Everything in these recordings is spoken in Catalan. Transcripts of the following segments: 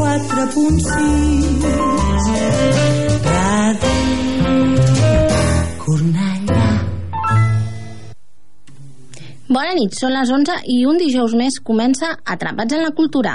104.6 Ràdio Cornellà Bona nit, són les 11 i un dijous més comença Atrapats en la Cultura.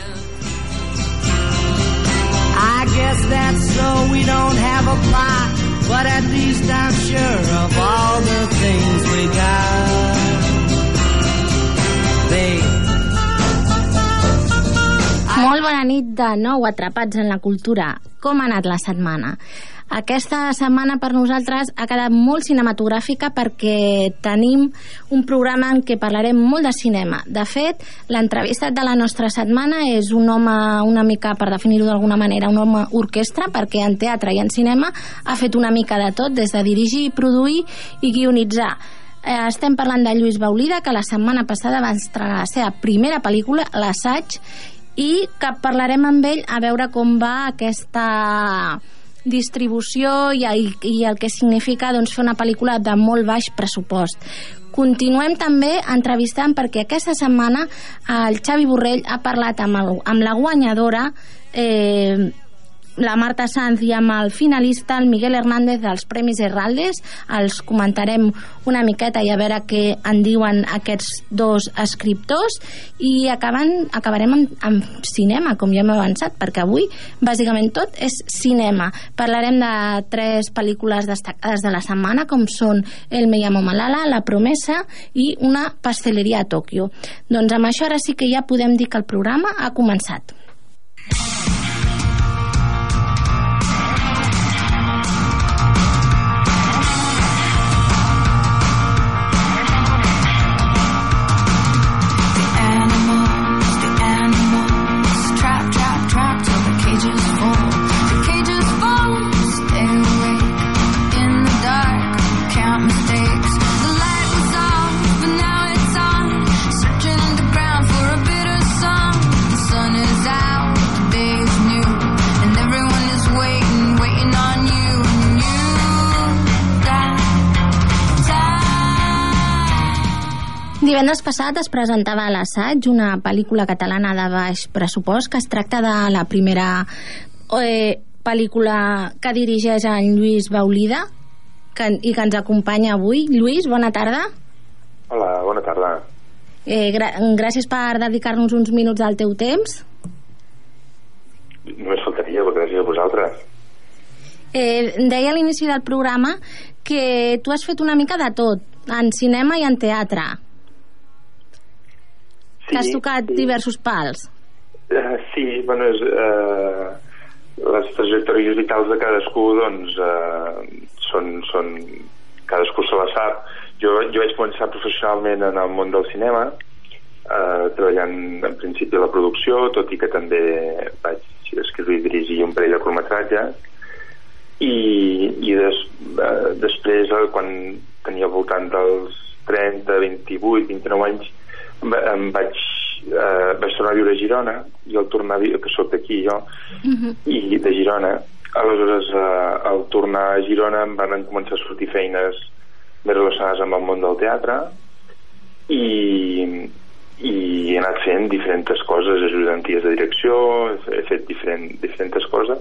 Guess that's so we don't have a plot, but at least I'm sure of all the things we got. They Molt bona nit de nou, atrapats en la cultura. Com ha anat la setmana? Aquesta setmana per nosaltres ha quedat molt cinematogràfica perquè tenim un programa en què parlarem molt de cinema. De fet, l'entrevistat de la nostra setmana és un home, una mica, per definir-ho d'alguna manera, un home orquestra, perquè en teatre i en cinema ha fet una mica de tot, des de dirigir, produir i guionitzar. Eh, estem parlant de Lluís Baulida, que la setmana passada va estrenar la seva primera pel·lícula, L'assaig, i que parlarem amb ell a veure com va aquesta distribució i, i, i el que significa doncs, fer una pel·lícula de molt baix pressupost. Continuem també entrevistant perquè aquesta setmana el Xavi Borrell ha parlat amb, el, amb la guanyadora eh, la Marta Sanz i amb el finalista, el Miguel Hernández dels Premis Herraldes. Els comentarem una miqueta i a veure què en diuen aquests dos escriptors i acabant, acabarem amb, amb cinema, com ja hem avançat, perquè avui bàsicament tot és cinema. Parlarem de tres pel·lícules destacades de la setmana, com són El me llamo Malala, La promesa i Una pasteleria a Tòquio. Doncs amb això ara sí que ja podem dir que el programa ha començat. Divendres passat es presentava a l'assaig una pel·lícula catalana de baix pressupost que es tracta de la primera eh, pel·lícula que dirigeix en Lluís Baulida que, i que ens acompanya avui. Lluís, bona tarda. Hola, bona tarda. Eh, gràcies per dedicar-nos uns minuts del teu temps. Només faltaria, gràcies a vosaltres. Eh, deia a l'inici del programa que tu has fet una mica de tot, en cinema i en teatre. Que has tocat sí. diversos pals. Uh, sí, bueno, és, uh, les trajectòries vitals de cadascú, doncs, uh, són, són... Cadascú se la sap. Jo, jo vaig començar professionalment en el món del cinema, uh, treballant en principi a la producció, tot i que també vaig escriure i dirigir un parell de curtmetratges, i, i des, uh, després, quan tenia al voltant dels 30, 28, 29 anys, em va- em vaig, eh, vaig tornar a viure a Girona i al tornar a viure, que sóc d'aquí jo i de Girona. Aleshores eh, al tornar a Girona em van començar a sortir feines més relacionades amb el món del teatre i, i he anat fent diferents coses ajudanties de direcció he fet diferent, diferents coses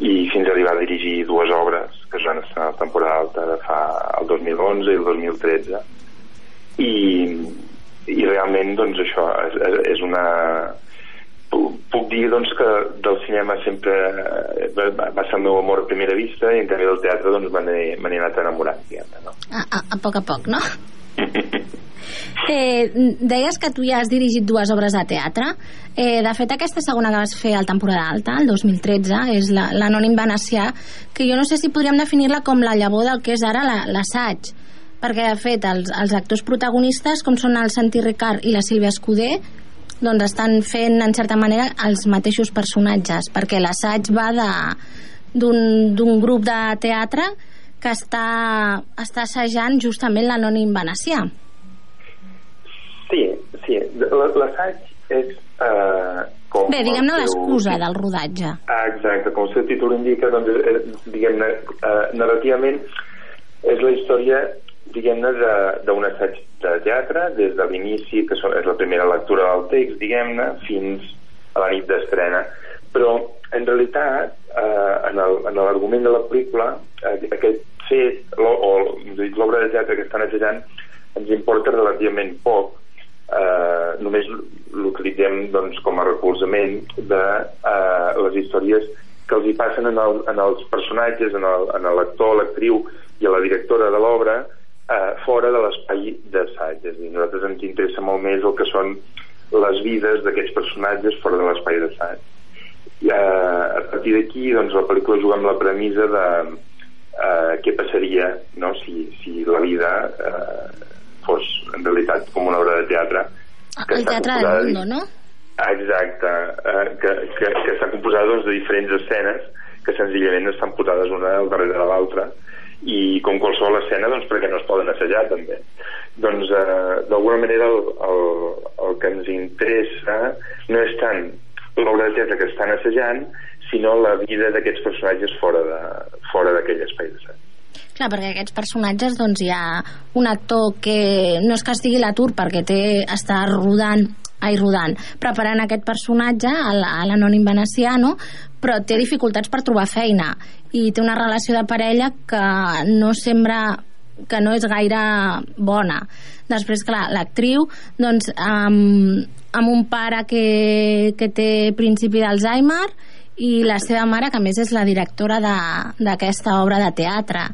i fins a arribar a dirigir dues obres que es van estar a la temporada alta de fa el 2011 i el 2013 i, i realment doncs això és, és una pu- puc dir doncs que del cinema sempre eh, va, va ser el meu amor a primera vista i en canvi del teatre doncs me n'he anat enamorant no? A, a, a poc a poc, no? Eh, deies que tu ja has dirigit dues obres de teatre. Eh, de fet, aquesta segona que vas fer al temporada alta, el 2013, és la- l'Anònim Venecià, que jo no sé si podríem definir-la com la llavor del que és ara la- l'assaig. Perquè, de fet, els, els actors protagonistes, com són el Santi Ricard i la Sílvia Escudé, doncs estan fent, en certa manera, els mateixos personatges, perquè l'assaig va d'un grup de teatre que està, està assajant justament l'anònim venecià. Sí, sí. L'assaig és... Eh, com Bé, diguem-ne l'excusa del rodatge. Exacte, com el seu títol indica, doncs, eh, diguem-ne, eh, narrativament és la història, diguem-ne, d'un assaig de teatre, des de l'inici, que és la primera lectura del text, diguem-ne, fins a la nit d'estrena. Però, en realitat, eh, en l'argument de la pel·lícula, eh, aquest fet, o dit, l'obra de teatre que estan assajant, ens importa relativament poc, eh, només l'utilitzem doncs, com a recolzament de eh, les històries que els hi passen en, el, en els personatges, en el- en l'actor, l'actriu i a la directora de l'obra eh, fora de l'espai d'assaig. És a dir, nosaltres ens interessa molt més el que són les vides d'aquests personatges fora de l'espai d'assaig. I, eh, a partir d'aquí, doncs, la pel·lícula juga amb la premissa de eh, què passaria no? si, si la vida eh, fos en realitat com una obra de teatre que El teatre del de- mundo, no? Ah, Exacte, eh, que, que, que està composada doncs, de diferents escenes que senzillament estan posades una al darrere de l'altra i com qualsevol escena doncs perquè no es poden assajar també. Doncs eh, d'alguna manera el, el, el que ens interessa no és tant l'obra de teatre que estan assajant sinó la vida d'aquests personatges fora de fora d'aquell espai d'assaig Clar, perquè aquests personatges, doncs hi ha un actor que no és que estigui a l'atur perquè té, està rodant ai, rodant, preparant aquest personatge l'anònim venecià, no? però té dificultats per trobar feina i té una relació de parella que no sembra que no és gaire bona. Després, clar, l'actriu, doncs, amb, amb un pare que, que té principi d'Alzheimer i la seva mare, que més és la directora d'aquesta obra de teatre.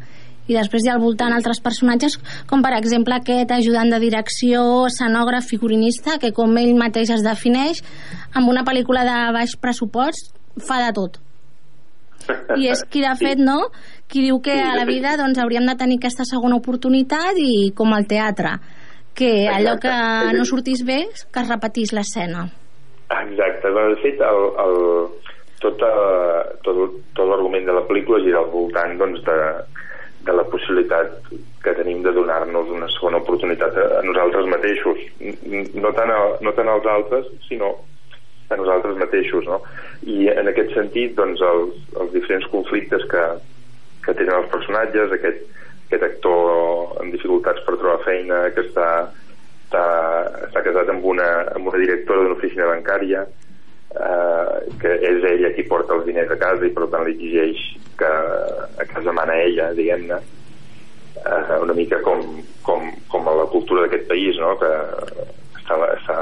I després hi ha al voltant altres personatges, com per exemple aquest ajudant de direcció, escenògraf, figurinista, que com ell mateix es defineix, amb una pel·lícula de baix pressupost, fa de tot. I és qui, de fet, no? Qui diu que a la vida doncs, hauríem de tenir aquesta segona oportunitat i com al teatre, que allò que no sortís bé, que es repetís l'escena. Exacte, bueno, de fet el, el, tot, eh, tot, tot l'argument de la pel·lícula gira al voltant doncs, de, de la possibilitat que tenim de donar-nos una segona oportunitat a, a nosaltres mateixos no tant, a, no tant als altres sinó a nosaltres mateixos no? i en aquest sentit doncs, els, els diferents conflictes que, que tenen els personatges aquest, aquest actor amb dificultats per trobar feina que està, està, està casat amb una, amb una directora d'una oficina bancària eh, que és ella qui porta els diners a casa i per tant li exigeix que a casa mana ella, diguem-ne eh, una mica com, com, com a la cultura d'aquest país no? que està, està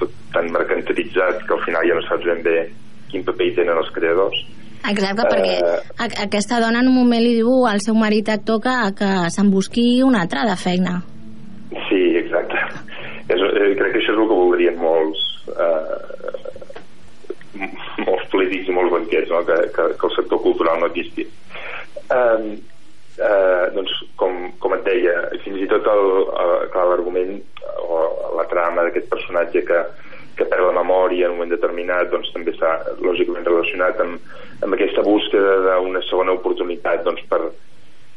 tot tan mercantilitzat que al final ja no saps ben bé quin paper hi tenen els creadors Exacte, perquè a- aquesta dona en un moment li diu al seu marit actor que, que se'n busqui una altra de feina. Sí, exacte. És, eh, crec que això és el que voldrien molts eh, polítics i molts banquers, no? que, que, que el sector cultural no existís. Um, eh, doncs, com, com et deia, fins i tot l'argument o la trama d'aquest personatge que, que perd la memòria en un moment determinat doncs, també està lògicament relacionat amb, amb aquesta búsqueda d'una segona oportunitat doncs, per,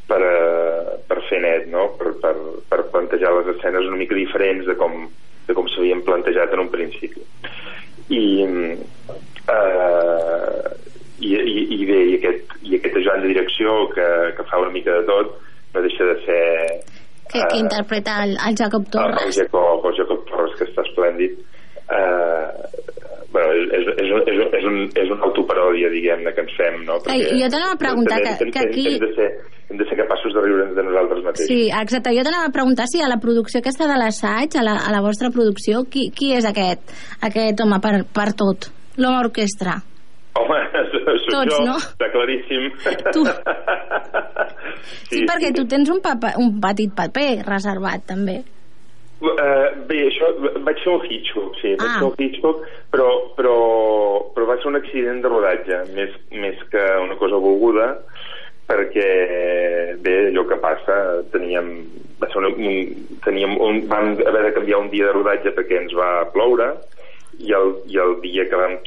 per, eh, per fer net, no? per, per, per plantejar les escenes una mica diferents de com, de com s'havien plantejat en un principi. I, eh, i, i, i bé, i aquest, i aquest ajudant de direcció que, mica de tot no deixa de ser Que, que interpreta el, el Jacob el, el, Torres. Jacob, el Jacob Torres que està esplèndid eh, bueno, és, és, és, és, un, és una autoparòdia diguem-ne que ens fem no? Ai, jo t'anava a preguntar hem, que- que aquí- hem, de ser, hem de ser capaços de riure'ns de nosaltres mateixos Sí, exacte. Jo t'anava a preguntar si a la producció aquesta de l'assaig, a, la, a la vostra producció, qui, qui és aquest, aquest home per, per tot? L'home orquestra. Home, soc Tots, jo, no? està claríssim. Tu. Sí, perquè tu tens un, papa, un petit paper reservat, també. Uh, bé, això, vaig fer un Hitchcock, sí, vaig Ah. fer un Hitchcock, però, però, però va ser un accident de rodatge, més, més que una cosa volguda, perquè, bé, allò que passa, teníem, va ser un, un, teníem un, vam haver de canviar un dia de rodatge perquè ens va ploure, i el, i el dia que vam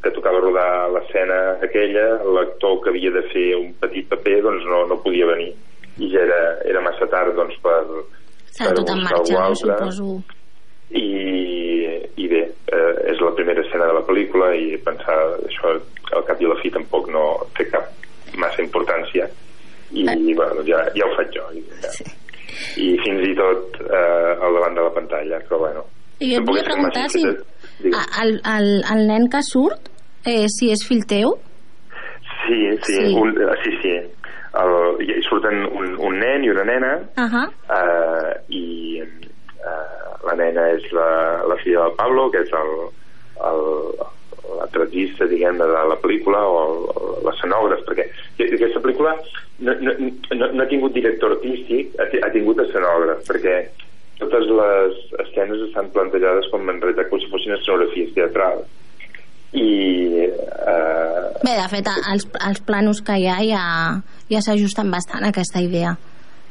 que tocava rodar l'escena aquella, l'actor que havia de fer un petit paper doncs no, no podia venir i ja era, era massa tard doncs, per, S'ha per tot en marxa, no? Suposo. I, i bé, eh, és la primera escena de la pel·lícula i pensar això al cap i a la fi tampoc no té cap massa importància i, i bueno, ja, ja ho faig jo i, ja. i fins i tot eh, al davant de la pantalla però bueno I jo et volia preguntar si el, el, el nen que surt, eh, si és fill teu. Sí, sí, Sí. Un, eh, sí, sí. El, hi surten un, un nen i una nena Uh -huh. eh, i eh, la nena és la, la filla del Pablo, que és el, el, la tragista, diguem de la pel·lícula o l'escenògraf, perquè aquesta pel·lícula no, no, no, no ha tingut director artístic, ha, ha tingut escenògraf, perquè totes les escenes estan plantejades com en realitat com si fossin escenografies teatrals i eh, Bé, de fet, els, els planos que hi ha ja, ja s'ajusten bastant a aquesta idea.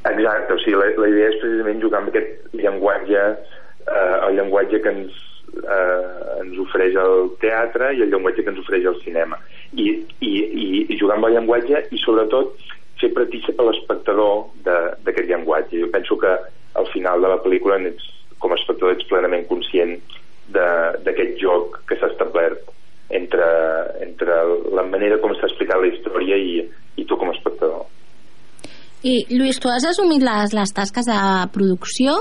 Exacte, o sigui, la, la idea és precisament jugar amb aquest llenguatge, eh, el llenguatge que ens, eh, ens ofereix el teatre i el llenguatge que ens ofereix el cinema. I, i, i, i jugar amb el llenguatge i sobretot fer partícip a l'espectador de- d'aquest llenguatge. Jo penso que al final de la pel·lícula ets, com a espectador ets plenament conscient d'aquest joc que s'ha establert entre, entre la manera com s'ha explicat la història i, i tu com a espectador. I, Lluís, tu has assumit les, les tasques de producció,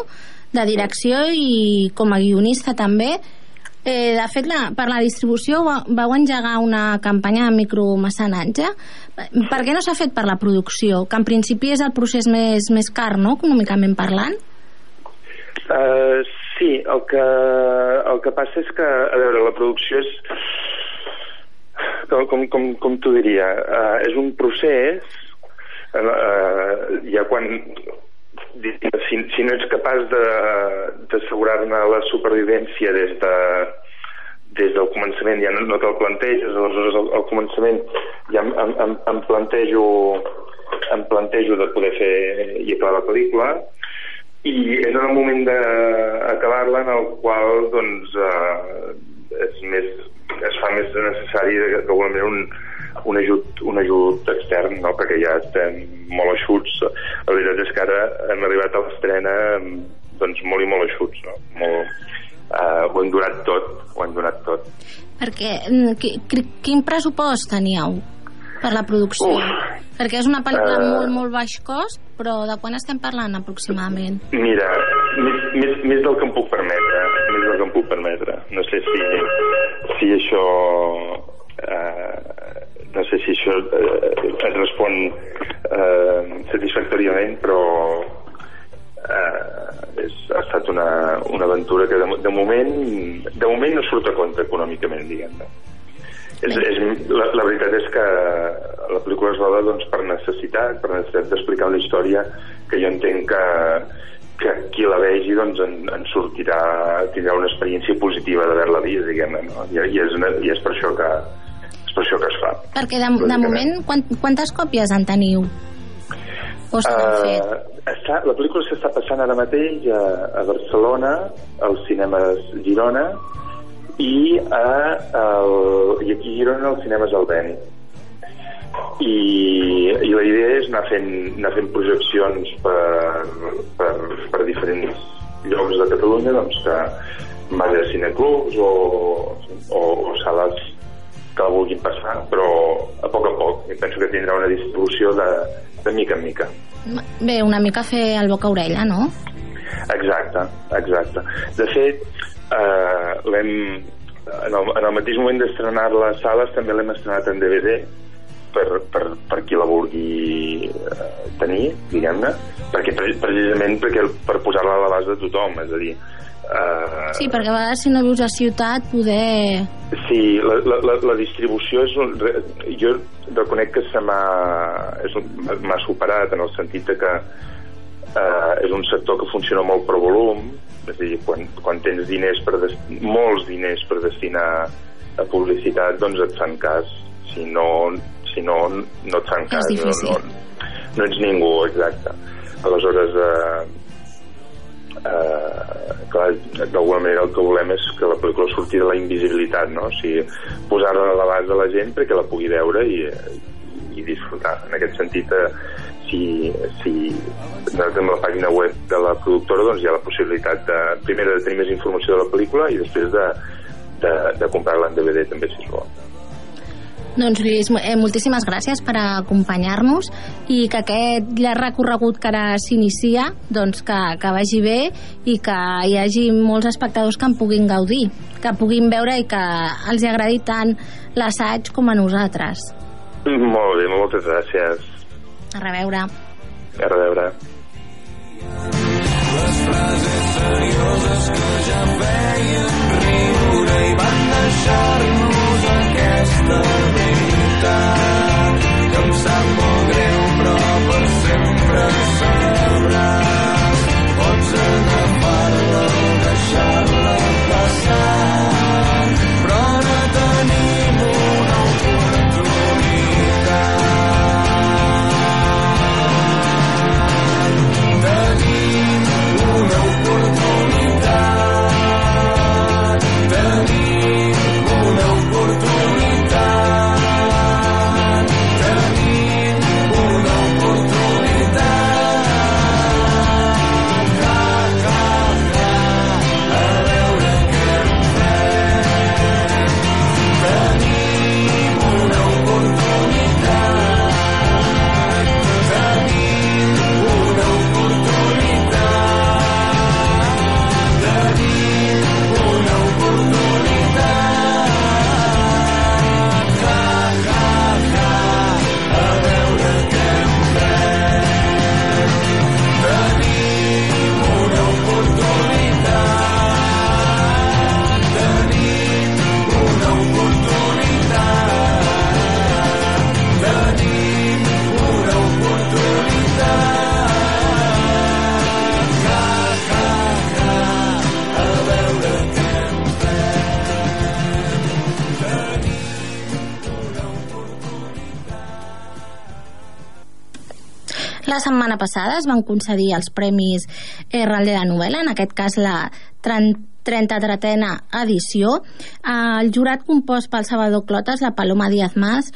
de direcció i com a guionista també. Eh, de fet, la, per la distribució va- vau engegar una campanya de micromecenatge. Per què no s'ha fet per la producció? Que en principi és el procés més, més car, no?, econòmicament parlant. Uh, sí, el que, el que passa és que, a veure, la producció és... Com, com, com, t'ho diria? Uh, és un procés uh, ja quan si, si no ets capaç d'assegurar-ne la supervivència des de des del començament ja no, no te'l planteges aleshores al, al començament ja em, em, em, plantejo em plantejo de poder fer i acabar la pel·lícula i és en el moment d'acabar-la en el qual doncs eh, és més, es fa més necessari d'alguna manera un, un ajut, un ajut extern no? perquè ja estem molt eixuts la veritat és que ara hem arribat a l'estrena doncs molt i molt eixuts no? molt, eh, ho hem donat tot ho hem donat tot Perquè mm, qui, qui- quin pressupost teníeu per la producció? Uf. Perquè és una pel·lícula Eh. molt, molt baix cost, però de quan estem parlant aproximadament? Mira, més, més, més del que em puc permetre, més del que em puc permetre. No sé si, si això... Eh, no sé si això eh, et respon eh, satisfactòriament, però eh, és, ha estat una, una aventura que de, de moment de moment no surt a compte econòmicament, diguem-ne. És, és, la, la veritat és que la pel·lícula es roda doncs, per necessitat, per necessitat d'explicar una història que jo entenc que, que qui la vegi doncs, en, en sortirà, tindrà una experiència positiva d'haver-la vist, diguem-ne, no? I, i, és una, I és per això que és per això que es fa. Perquè de, de moment, quant, quantes còpies en teniu? O s'han uh... fet? Està, la pel·lícula s'està passant ara mateix a, a Barcelona, als cinemes Girona, i, a, el, i aquí a Girona als cinemes Albeni. I, i la idea és anar fent, anar fent projeccions per, per, per diferents llocs de Catalunya doncs que va de cineclubs o, o, o sales que la vulguin passar, però a poc a poc. I penso que tindrà una distribució de, de mica en mica. Bé, una mica fer el boca-orella, no? Exacte, exacte. De fet, eh, l'hem en el, en el mateix moment d'estrenar les sales també l'hem estrenat en DVD per, per, per qui la vulgui eh, tenir, diguem-ne, perquè pre- precisament perquè, per posar-la a l'abast de tothom, és a dir, eh, Sí, perquè a vegades si no vius a ciutat poder... Sí, la, la, la, la distribució és un... Jo reconec que se m'ha superat en el sentit de que eh, és un sector que funciona molt per volum és a dir, quan, quan tens diners per des, molts diners per destinar a publicitat, doncs et fan cas. Si no, si no, no et fan cas. És difícil. No, no, no ets ningú, exacte. Aleshores, eh, eh, clar, d'alguna manera el que volem és que la pel·lícula surti de la invisibilitat, no? O sigui, posar-la a l'abast de la gent perquè la pugui veure i, i disfrutar. En aquest sentit, eh, si, si nosaltres amb la pàgina web de la productora doncs hi ha la possibilitat de, primer de tenir més informació de la pel·lícula i després de, de, de comprar-la en DVD també si es vol. Doncs Lluís, eh, moltíssimes gràcies per acompanyar-nos i que aquest llarg recorregut que ara s'inicia doncs que, que vagi bé i que hi hagi molts espectadors que en puguin gaudir, que puguin veure i que els hi agradi tant l'assaig com a nosaltres. Molt bé, moltes gràcies. A reveure. A reveure. La setmana passada es van concedir els Premis RAL de la novel·la, en aquest cas la 33a edició. El jurat compost pel Salvador Clotas, la Paloma Díaz Mas,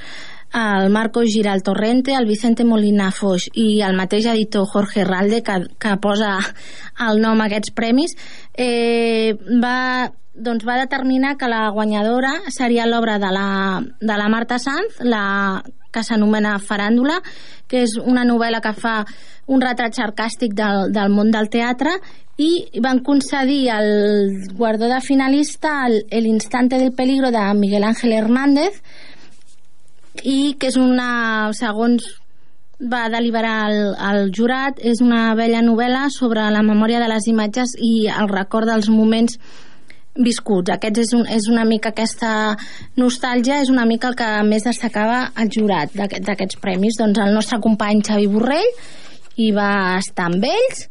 el Marco Giral Torrente, el Vicente Molina Foix i el mateix editor Jorge Ralde que, que posa el nom a aquests premis eh, va, doncs va determinar que la guanyadora seria l'obra de, la, de la Marta Sanz la que s'anomena Faràndula que és una novel·la que fa un retrat sarcàstic del, del món del teatre i van concedir el guardó de finalista el, Instante del Peligro de Miguel Ángel Hernández i que és una, segons va deliberar el, el jurat, és una vella novel·la sobre la memòria de les imatges i el record dels moments viscuts. Aquests és, un, és una mica aquesta nostàlgia, és una mica el que més destacava el jurat d'aquests premis. Doncs el nostre company Xavi Borrell hi va estar amb ells,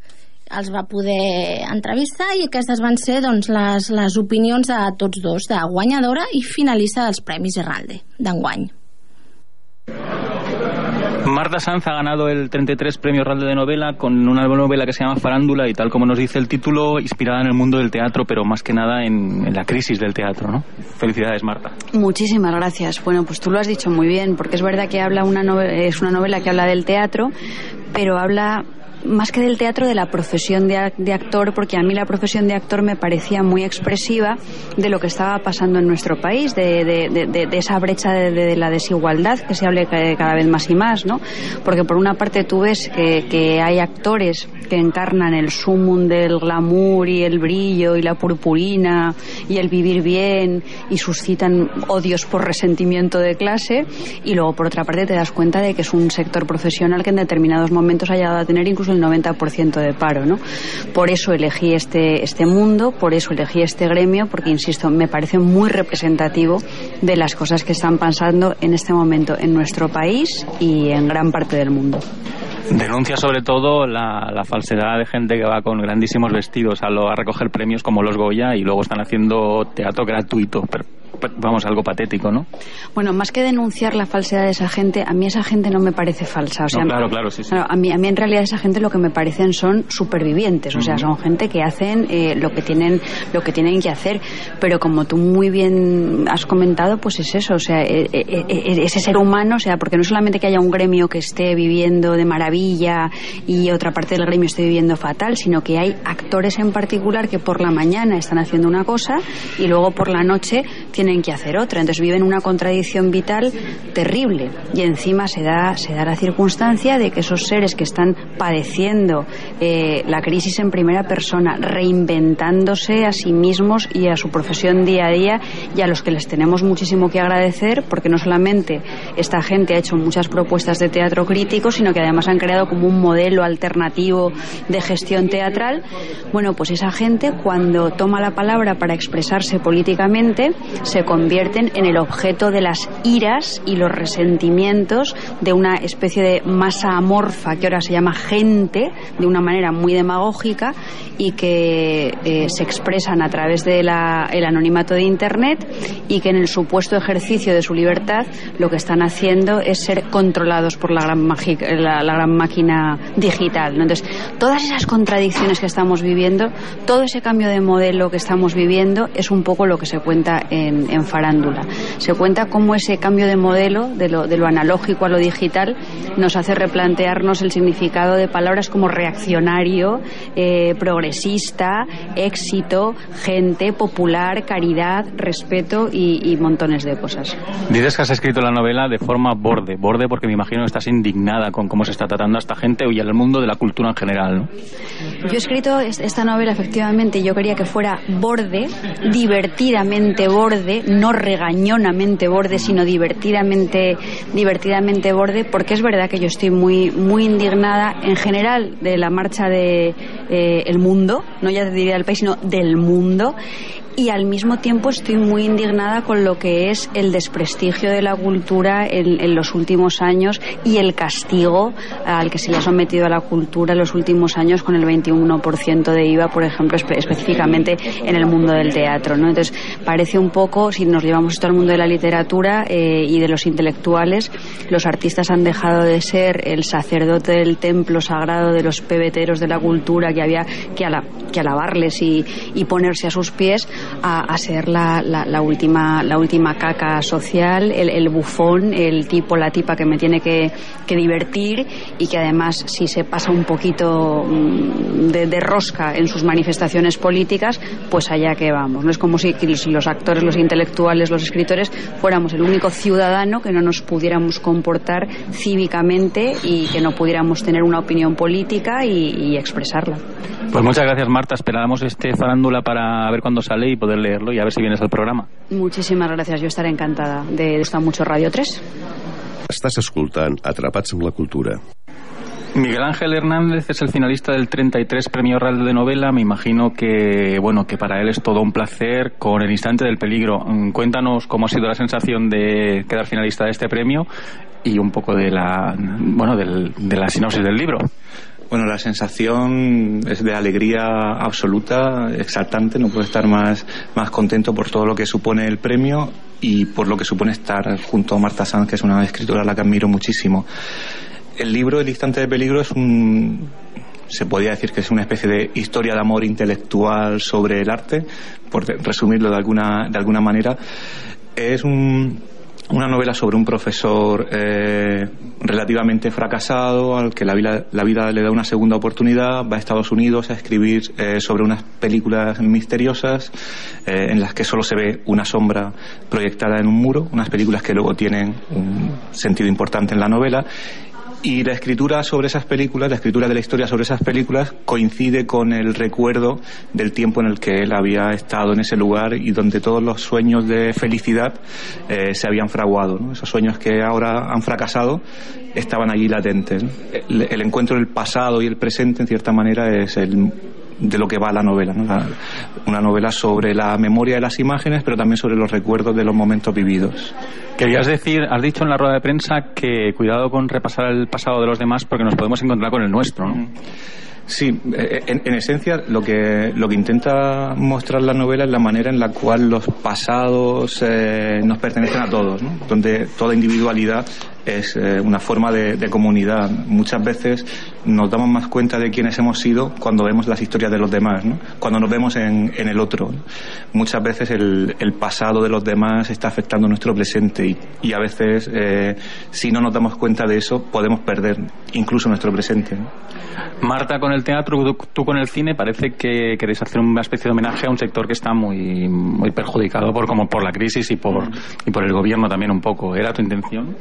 els va poder entrevistar i aquestes van ser doncs, les, les opinions de tots dos, de guanyadora i finalista dels Premis Herralde d'enguany. Marta Sanz ha ganado el 33 Premio Real de Novela con una novela que se llama Farándula y tal como nos dice el título, inspirada en el mundo del teatro, pero más que nada en, en la crisis del teatro, ¿no? Felicidades, Marta. Muchísimas gracias. Bueno, pues tú lo has dicho muy bien, porque es verdad que habla una novela, es una novela que habla del teatro, pero habla más que del teatro, de la profesión de, de, actor, porque a mí la profesión de actor me parecía muy expresiva de lo que estaba pasando en nuestro país, de, de, de esa brecha de, la desigualdad que se hable cada vez más y más, ¿no? Porque por una parte tú ves que, que hay actores que encarnan el sumum del glamour y el brillo y la purpurina y el vivir bien y suscitan odios por resentimiento de clase y luego por otra parte te das cuenta de que es un sector profesional que en determinados momentos ha llegado a tener incluso el 90% de paro, ¿no? Por eso elegí este, este mundo, por eso elegí este gremio, porque, insisto, me parece muy representativo de las cosas que están pasando en este momento en nuestro país y en gran parte del mundo. Denuncia sobre todo la, falsedad de gente que va con grandísimos vestidos a, recoger premios como los Goya y luego están haciendo teatro gratuito. Vamos, algo patético, ¿no? Bueno, más que denunciar la falsedad de esa gente, a mí esa gente no me parece falsa. O sea, No, claro, claro, sí, sí. Claro, a, mí, a mí en realidad esa gente lo que me parecen son supervivientes, o sea, son gente que hacen eh, lo que tienen lo que tienen que hacer, pero como tú muy bien has comentado, pues es eso, o sea, eh, eh, eh, ese ser humano, o sea, porque no solamente que haya un gremio que esté viviendo de maravilla y otra parte del gremio esté viviendo fatal, sino que hay actores en particular que por la mañana están haciendo una cosa y luego por la noche tienen que hacer otra, entonces viven una contradicción vital terrible y encima se da se da la circunstancia de que esos seres que están padeciendo eh, la crisis en primera persona, reinventándose a sí mismos y a su profesión día a día y a los que les tenemos muchísimo que agradecer porque no solamente esta gente ha hecho muchas propuestas de teatro crítico, sino que además han creado como un modelo alternativo de gestión teatral. Bueno, pues esa gente cuando toma la palabra para expresarse políticamente se convierten en el objeto de las iras y los resentimientos de una especie de masa amorfa que ahora se llama gente de una manera muy demagógica y que eh, se expresan a través del anonimato de Internet y que en el supuesto ejercicio de su libertad lo que están haciendo es ser controlados por la gran, la, la gran máquina digital. Entonces, todas esas contradicciones que estamos viviendo, todo ese cambio de modelo que estamos viviendo es un poco lo que se cuenta en, en Farándula. Se cuenta cómo ese cambio de modelo, de lo, de lo analógico a lo digital, nos hace replantearnos el significado de palabras como reaccionario, eh, progresista, éxito, gente, popular, caridad, respeto y, y montones de cosas. Dices que has escrito la novela de forma borde, borde porque me imagino que estás indignada con cómo se está tratando a esta gente y al mundo de la cultura en general, ¿no? Yo he escrito es- esta novela, efectivamente, y yo quería que fuera borde, divertidamente borde, no regañonamente borde, sino divertidamente, divertidamente borde, porque es verdad que yo estoy muy, muy indignada en general de la marcha de eh, el mundo, no ya diría del país, sino del mundo. Y al mismo tiempo estoy muy indignada con lo que es el desprestigio de la cultura en, los últimos años y el castigo al que se le ha sometido a la cultura en los últimos años con el 21% de IVA, por ejemplo, espe- específicamente en el mundo del teatro. ¿no? Entonces, parece un poco, si nos llevamos esto al mundo de la literatura eh, y de los intelectuales, los artistas han dejado de ser el sacerdote del templo sagrado de los pebeteros de la cultura que había que, ala- que alabarles y ponerse a sus pies a, ser la, la- la última, la última caca social, el, bufón, el tipo, la tipa que me tiene que, divertir y que además si se pasa un poquito mm, de, de rosca en sus manifestaciones políticas, pues allá que vamos. No es como si, los actores, los intelectuales, los escritores fuéramos el único ciudadano que no nos pudiéramos comportar cívicamente y que no pudiéramos tener una opinión política y, y expresarla. Pues muchas gracias, Marta. Esperamos este farándula para ver cuándo sale y poder leerlo y a ver si vienes al programa. Muchísimas gracias, yo estaré encantada. De gusta mucho Radio 3. Estàs escoltant Atrapats amb la cultura. Miguel Ángel Hernández es el finalista del 33 Premio Real de Novela. Me imagino que, bueno, que para él es todo un placer con el instante del peligro. Mm, Cuéntanos cómo ha sido la sensación de quedar finalista de este premio y un poco de la, bueno, del- de la sinopsis del libro. Bueno, la sensación es de alegría absoluta, exaltante, no puedo estar más, más contento por todo lo que supone el premio y por lo que supone estar junto a Marta Sanz, que es una escritora a la que admiro muchísimo. El libro El instante de peligro es un se podría decir que es una especie de historia de amor intelectual sobre el arte, por resumirlo de alguna, de alguna manera. Es un, una novela sobre un profesor eh, relativamente fracasado al que la vida, la vida le da una segunda oportunidad, va a Estados Unidos a escribir eh, sobre unas películas misteriosas eh, en las que solo se ve una sombra proyectada en un muro, unas películas que luego tienen un sentido importante en la novela y la escritura sobre esas películas, la escritura de la historia sobre esas películas coincide con el recuerdo del tiempo en el que él había estado en ese lugar y donde todos los sueños de felicidad eh, se habían fraguado. Esos sueños que ahora han fracasado estaban allí latentes. el encuentro del pasado y el presente, en cierta manera, es el de lo que va la novela. ¿no? La- una novela sobre la memoria de las imágenes, pero también sobre los recuerdos de los momentos vividos. Querías decir, has dicho en la rueda de prensa que cuidado con repasar el pasado de los demás porque nos podemos encontrar con el nuestro, ¿no? Sí, eh, en, en esencia lo que, lo que intenta mostrar la novela es la manera en la cual los pasados eh, nos pertenecen a todos, ¿no? donde toda individualidad es eh, una forma de, comunidad. Muchas veces nos damos más cuenta de quiénes hemos sido cuando vemos las historias de los demás, ¿no? cuando nos vemos en, en el otro. Muchas veces el, el pasado de los demás está afectando nuestro presente y, y a veces eh, si no nos damos cuenta de eso podemos perder incluso nuestro presente. Marta con el teatro, tú, tú con el cine, parece que queréis hacer una especie de homenaje a un sector que está muy, muy perjudicado por, como por la crisis y por, y por el gobierno también un poco. ¿Era tu intención?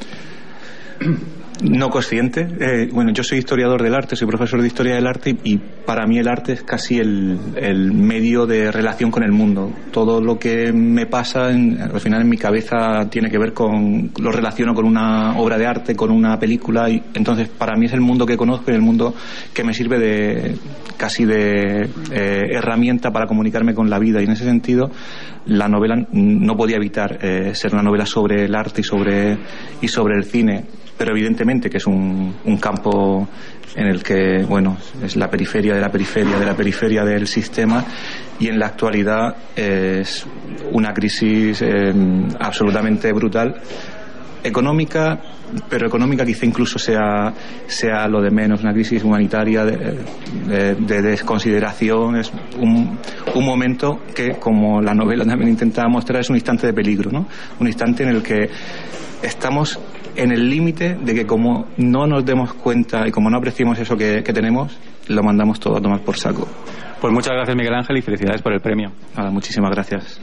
No consciente. Eh, bueno, yo soy historiador del arte, soy profesor de historia del arte y, para mí el arte es casi el, el medio de relación con el mundo. Todo lo que me pasa, en- al final en mi cabeza tiene que ver con, lo relaciono con una obra de arte, con una película y entonces para mí es el mundo que conozco y el mundo que me sirve de casi de eh, herramienta para comunicarme con la vida y en ese sentido la novela no podía evitar eh, ser una novela sobre el arte y sobre, y sobre el cine, pero evidentemente que es un, campo en el que, bueno, es la periferia de la periferia de la periferia del sistema y en la actualidad es una crisis eh, absolutamente brutal económica, pero económica quizá incluso sea, sea lo de menos, una crisis humanitaria de, de- de desconsideración, es un, un momento que, como la novela también intenta mostrar, es un instante de peligro, ¿no? Un instante en el que estamos en el límite de que como no nos demos cuenta y como no apreciemos eso que, que tenemos, lo mandamos todo a tomar por saco. Pues muchas gracias Miguel Ángel y felicidades por el premio. Nada, muchísimas gracias.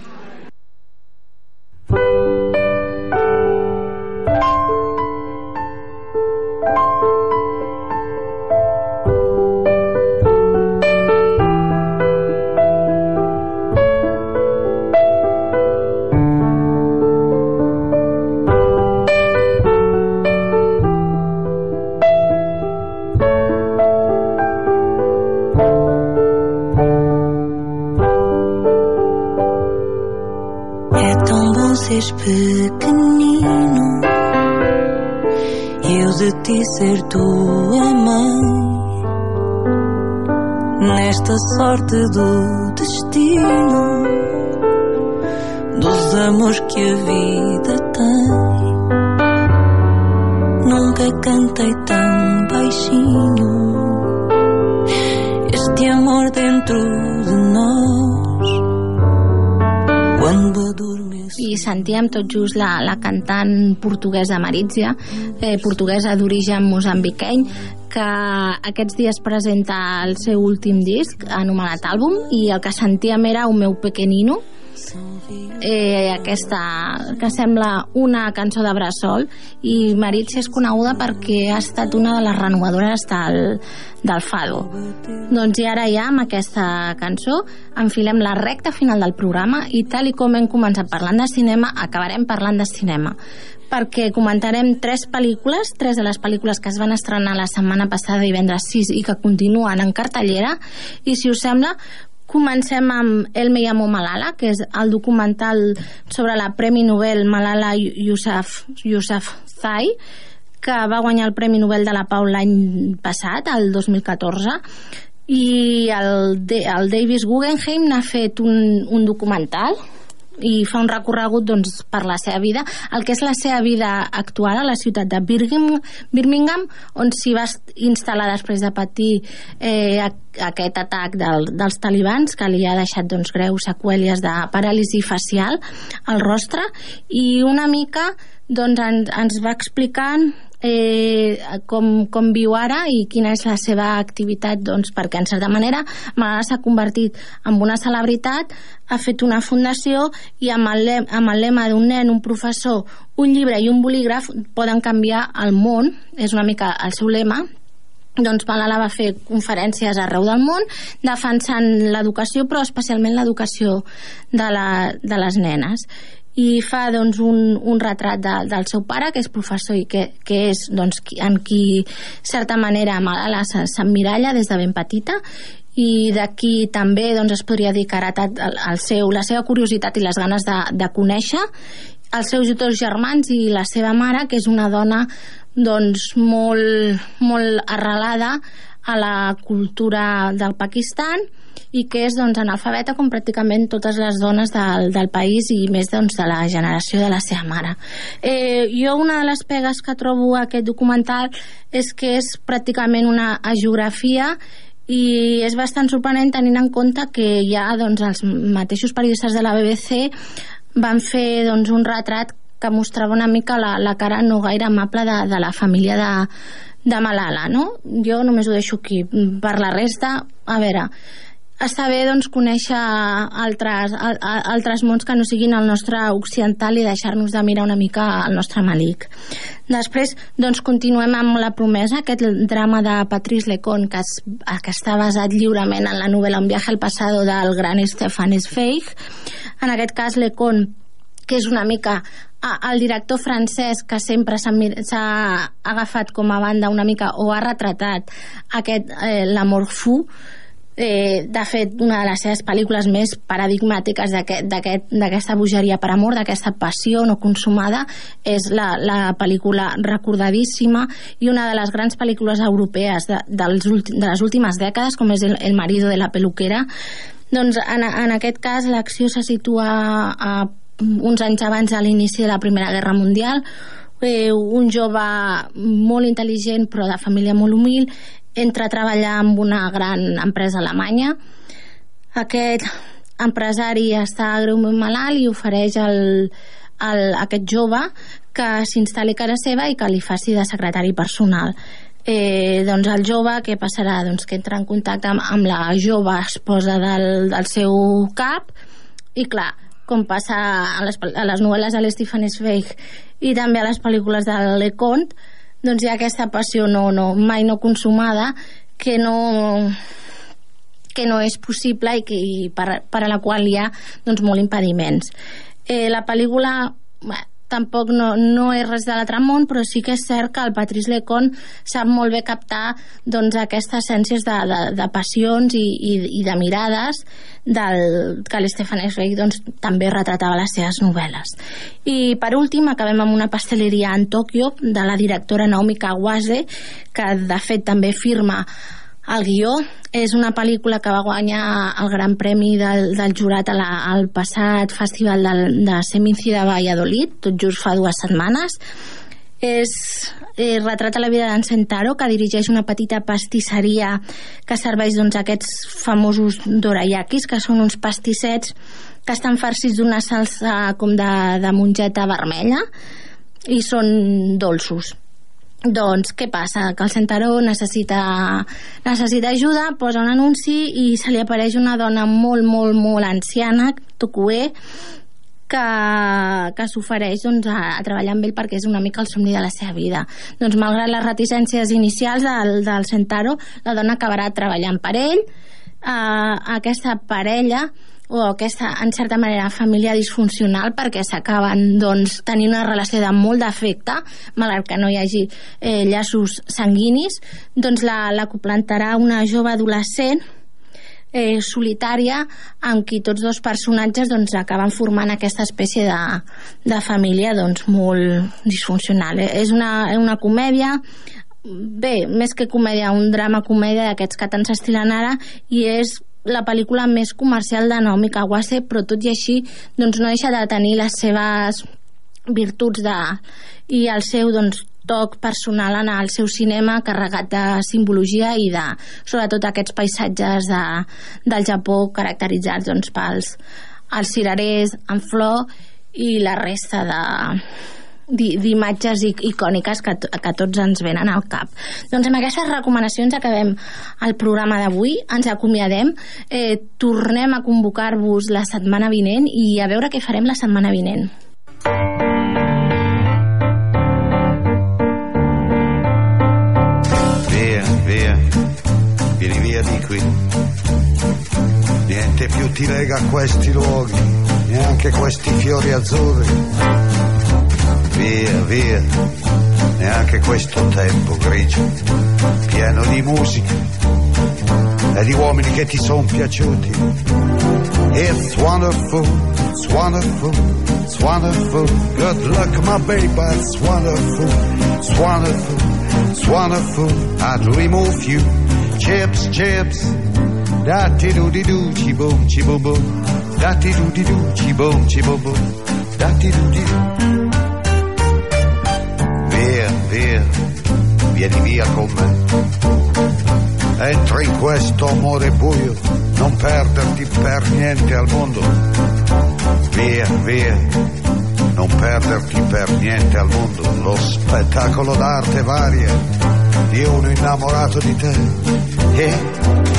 Nunca cantei tão baixinho este amor dentro de nós. Quando adormeço. i sentíem tot just la, la cantant portuguesa Maritza, eh, portuguesa d'origen mosambiqueny, que aquests dies presenta el seu últim disc, anomenat àlbum, i el que sentíem era un meu pequenino, eh, aquesta que sembla una cançó de bressol. I Maritza és coneguda perquè ha estat una de les renovadores del, del Fado. Doncs i ara ja amb aquesta cançó enfilem la recta final del programa i tal i com hem començat parlant de cinema acabarem parlant de cinema. Perquè comentarem tres pel·lícules, tres de les pel·lícules que es van estrenar la setmana passada divendres 6 i que continuen en cartellera. I si us sembla Comencem amb El me llamo Malala, que és el documental sobre la Premi Nobel Malala Yousaf, Yousafzai, que va guanyar el Premi Nobel de la Pau l'any passat, el 2014, i el, el Davis Guggenheim n'ha fet un, un documental i fa un recorregut doncs, per la seva vida, el que és la seva vida actual a la ciutat de Birmingham, on s'hi va instal·lar després de patir eh, aquest atac del, dels talibans que li ha deixat doncs, greus seqüèlies de paràlisi facial al rostre. I una mica doncs, ens, ens va explicant eh, com, com viu ara i quina és la seva activitat doncs, perquè en certa manera Malala s'ha convertit en una celebritat ha fet una fundació i amb el, amb el lema d'un nen, un professor un llibre i un bolígraf poden canviar el món és una mica el seu lema. Doncs Malala va fer conferències arreu del món defensant l'educació però especialment l'educació de, la, de les nenes i fa doncs, un, un retrat de, del seu pare, que és professor i que, que és doncs, qui, en qui, certa manera, Malala se- s'emmiralla des de ben petita. I d'aquí també doncs, es podria dir que ha heretat el, el seu, la seva curiositat i les ganes de, de conèixer els seus dos germans i la seva mare, que és una dona doncs, molt, molt arrelada a la cultura del Pakistan i que és doncs, analfabeta com pràcticament totes les dones del, del país i més doncs, de la generació de la seva mare. Eh, jo una de les pegues que trobo a aquest documental és que és pràcticament una geografia i és bastant sorprenent tenint en compte que ja doncs, els mateixos periodistes de la BBC van fer doncs, un retrat que mostrava una mica la, la cara no gaire amable de, de la família de, de Malala, no? Jo només ho deixo aquí. Per la resta, a veure, està bé doncs, conèixer altres, al, altres mons que no siguin el nostre occidental i deixar-nos de mirar una mica el nostre malic. Després doncs, continuem amb La promesa, aquest drama de Patrice Lecon que, es, que està basat lliurement en la novel·la Un viaje al passado del gran Stefan Zweig. En aquest cas, Lecon que és una mica el director francès que sempre s'ha agafat com a banda una mica o ha retratat aquest eh, l'amor fu eh, de fet una de les seves pel·lícules més paradigmàtiques d'aquesta aquest, bogeria per amor, d'aquesta passió no consumada és la, la pel·lícula recordadíssima i una de les grans pel·lícules europees de, dels de les últimes dècades com és El, el marido de la peluquera. Doncs en, en aquest cas l'acció se situa a uns anys abans de l'inici de la Primera Guerra Mundial. Eh, un jove molt intel·ligent però de família molt humil entra a treballar amb una gran empresa alemanya aquest empresari està greument malalt i ofereix el, el, aquest jove que s'instal·li a casa seva i que li faci de secretari personal eh, doncs el jove què passarà? Doncs que entra en contacte amb, amb la jove esposa del, del seu cap i clar, com passa a les, a les novel·les de l'Stephen Zweig i també a les pel·lícules de Leconte, doncs hi ha aquesta passió no, no, mai no consumada que no que no és possible i, que, i per, per a la qual hi ha doncs, molt impediments. Eh, la pel·lícula tampoc no, no és res de l'altre món, però sí que és cert que el Patrice Lecon sap molt bé captar doncs, aquestes essències de, de, de passions i, i, i de mirades del, que l'Stefan Zweig doncs, també retratava les seves novel·les. I per últim acabem amb una pasteleria en Tòquio de la directora Naomi Kawase que de fet també firma el guió és una pel·lícula que va guanyar el Gran Premi del, del jurat a la, al passat Festival del, de Seminci de Valladolid, tot just fa dues setmanes. És, eh, retrata la vida d'en Sentaro, que dirigeix una petita pastisseria que serveix doncs, aquests famosos dorayakis, que són uns pastissets que estan farcits d'una salsa com de, de mongeta vermella i són dolços doncs què passa? Que el Centaró necessita, necessita ajuda, posa un anunci i se li apareix una dona molt, molt, molt anciana, Tokué, que, que s'ofereix doncs, a, a treballar amb ell perquè és una mica el somni de la seva vida. Doncs malgrat les reticències inicials del, del Centaro, la dona acabarà treballant per ell. Uh, aquesta parella o aquesta, en certa manera, família disfuncional perquè s'acaben doncs, tenint una relació de molt d'afecte, malgrat que no hi hagi eh, llaços sanguinis, doncs la, la coplantarà una jove adolescent eh, solitària amb qui tots dos personatges doncs, acaben formant aquesta espècie de, de família doncs, molt disfuncional. Eh? És una, una comèdia bé, més que comèdia, un drama-comèdia d'aquests que tant s'estilen ara i és la pel·lícula més comercial de Naomi Kawase, però tot i així doncs, no deixa de tenir les seves virtuts de, i el seu doncs, toc personal en el seu cinema carregat de simbologia i de, sobretot aquests paisatges de, del Japó caracteritzats doncs, pels els cirerers en flor i la resta de, d'imatges icòniques que, que tots ens venen al cap. Doncs amb aquestes recomanacions acabem el programa d'avui, ens acomiadem, eh, tornem a convocar-vos la setmana vinent i a veure què farem la setmana vinent. Via, via, vieni via di qui. Niente più ti lega a questi luoghi, neanche questi fiori azzurri via, via, neanche questo tempo grigio, pieno di musica, e di uomini che ti sono piaciuti. It's wonderful, it's wonderful, it's wonderful. Good luck, my baby, it's wonderful, it's wonderful, it's wonderful. I dream of you. Chips, chips, da ti do di do, chi boom, chi boom boom. Da ti do di do, chi boom, chi boom boom. Da ti do di do. Via, vieni via con me. Entra in questo amore buio, non perderti per niente al mondo. Via, via, non perderti per niente al mondo. Lo spettacolo d'arte varia di uno innamorato di te.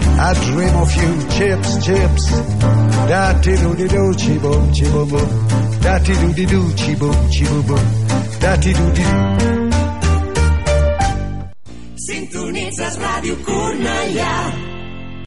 I dream of you, chips, chips. Da ti do di do, chi boom, chi boom boom. Da ti do di do, chi boom, chi boom boom. Da ti do di. Sintonitzes Ràdio Cornellà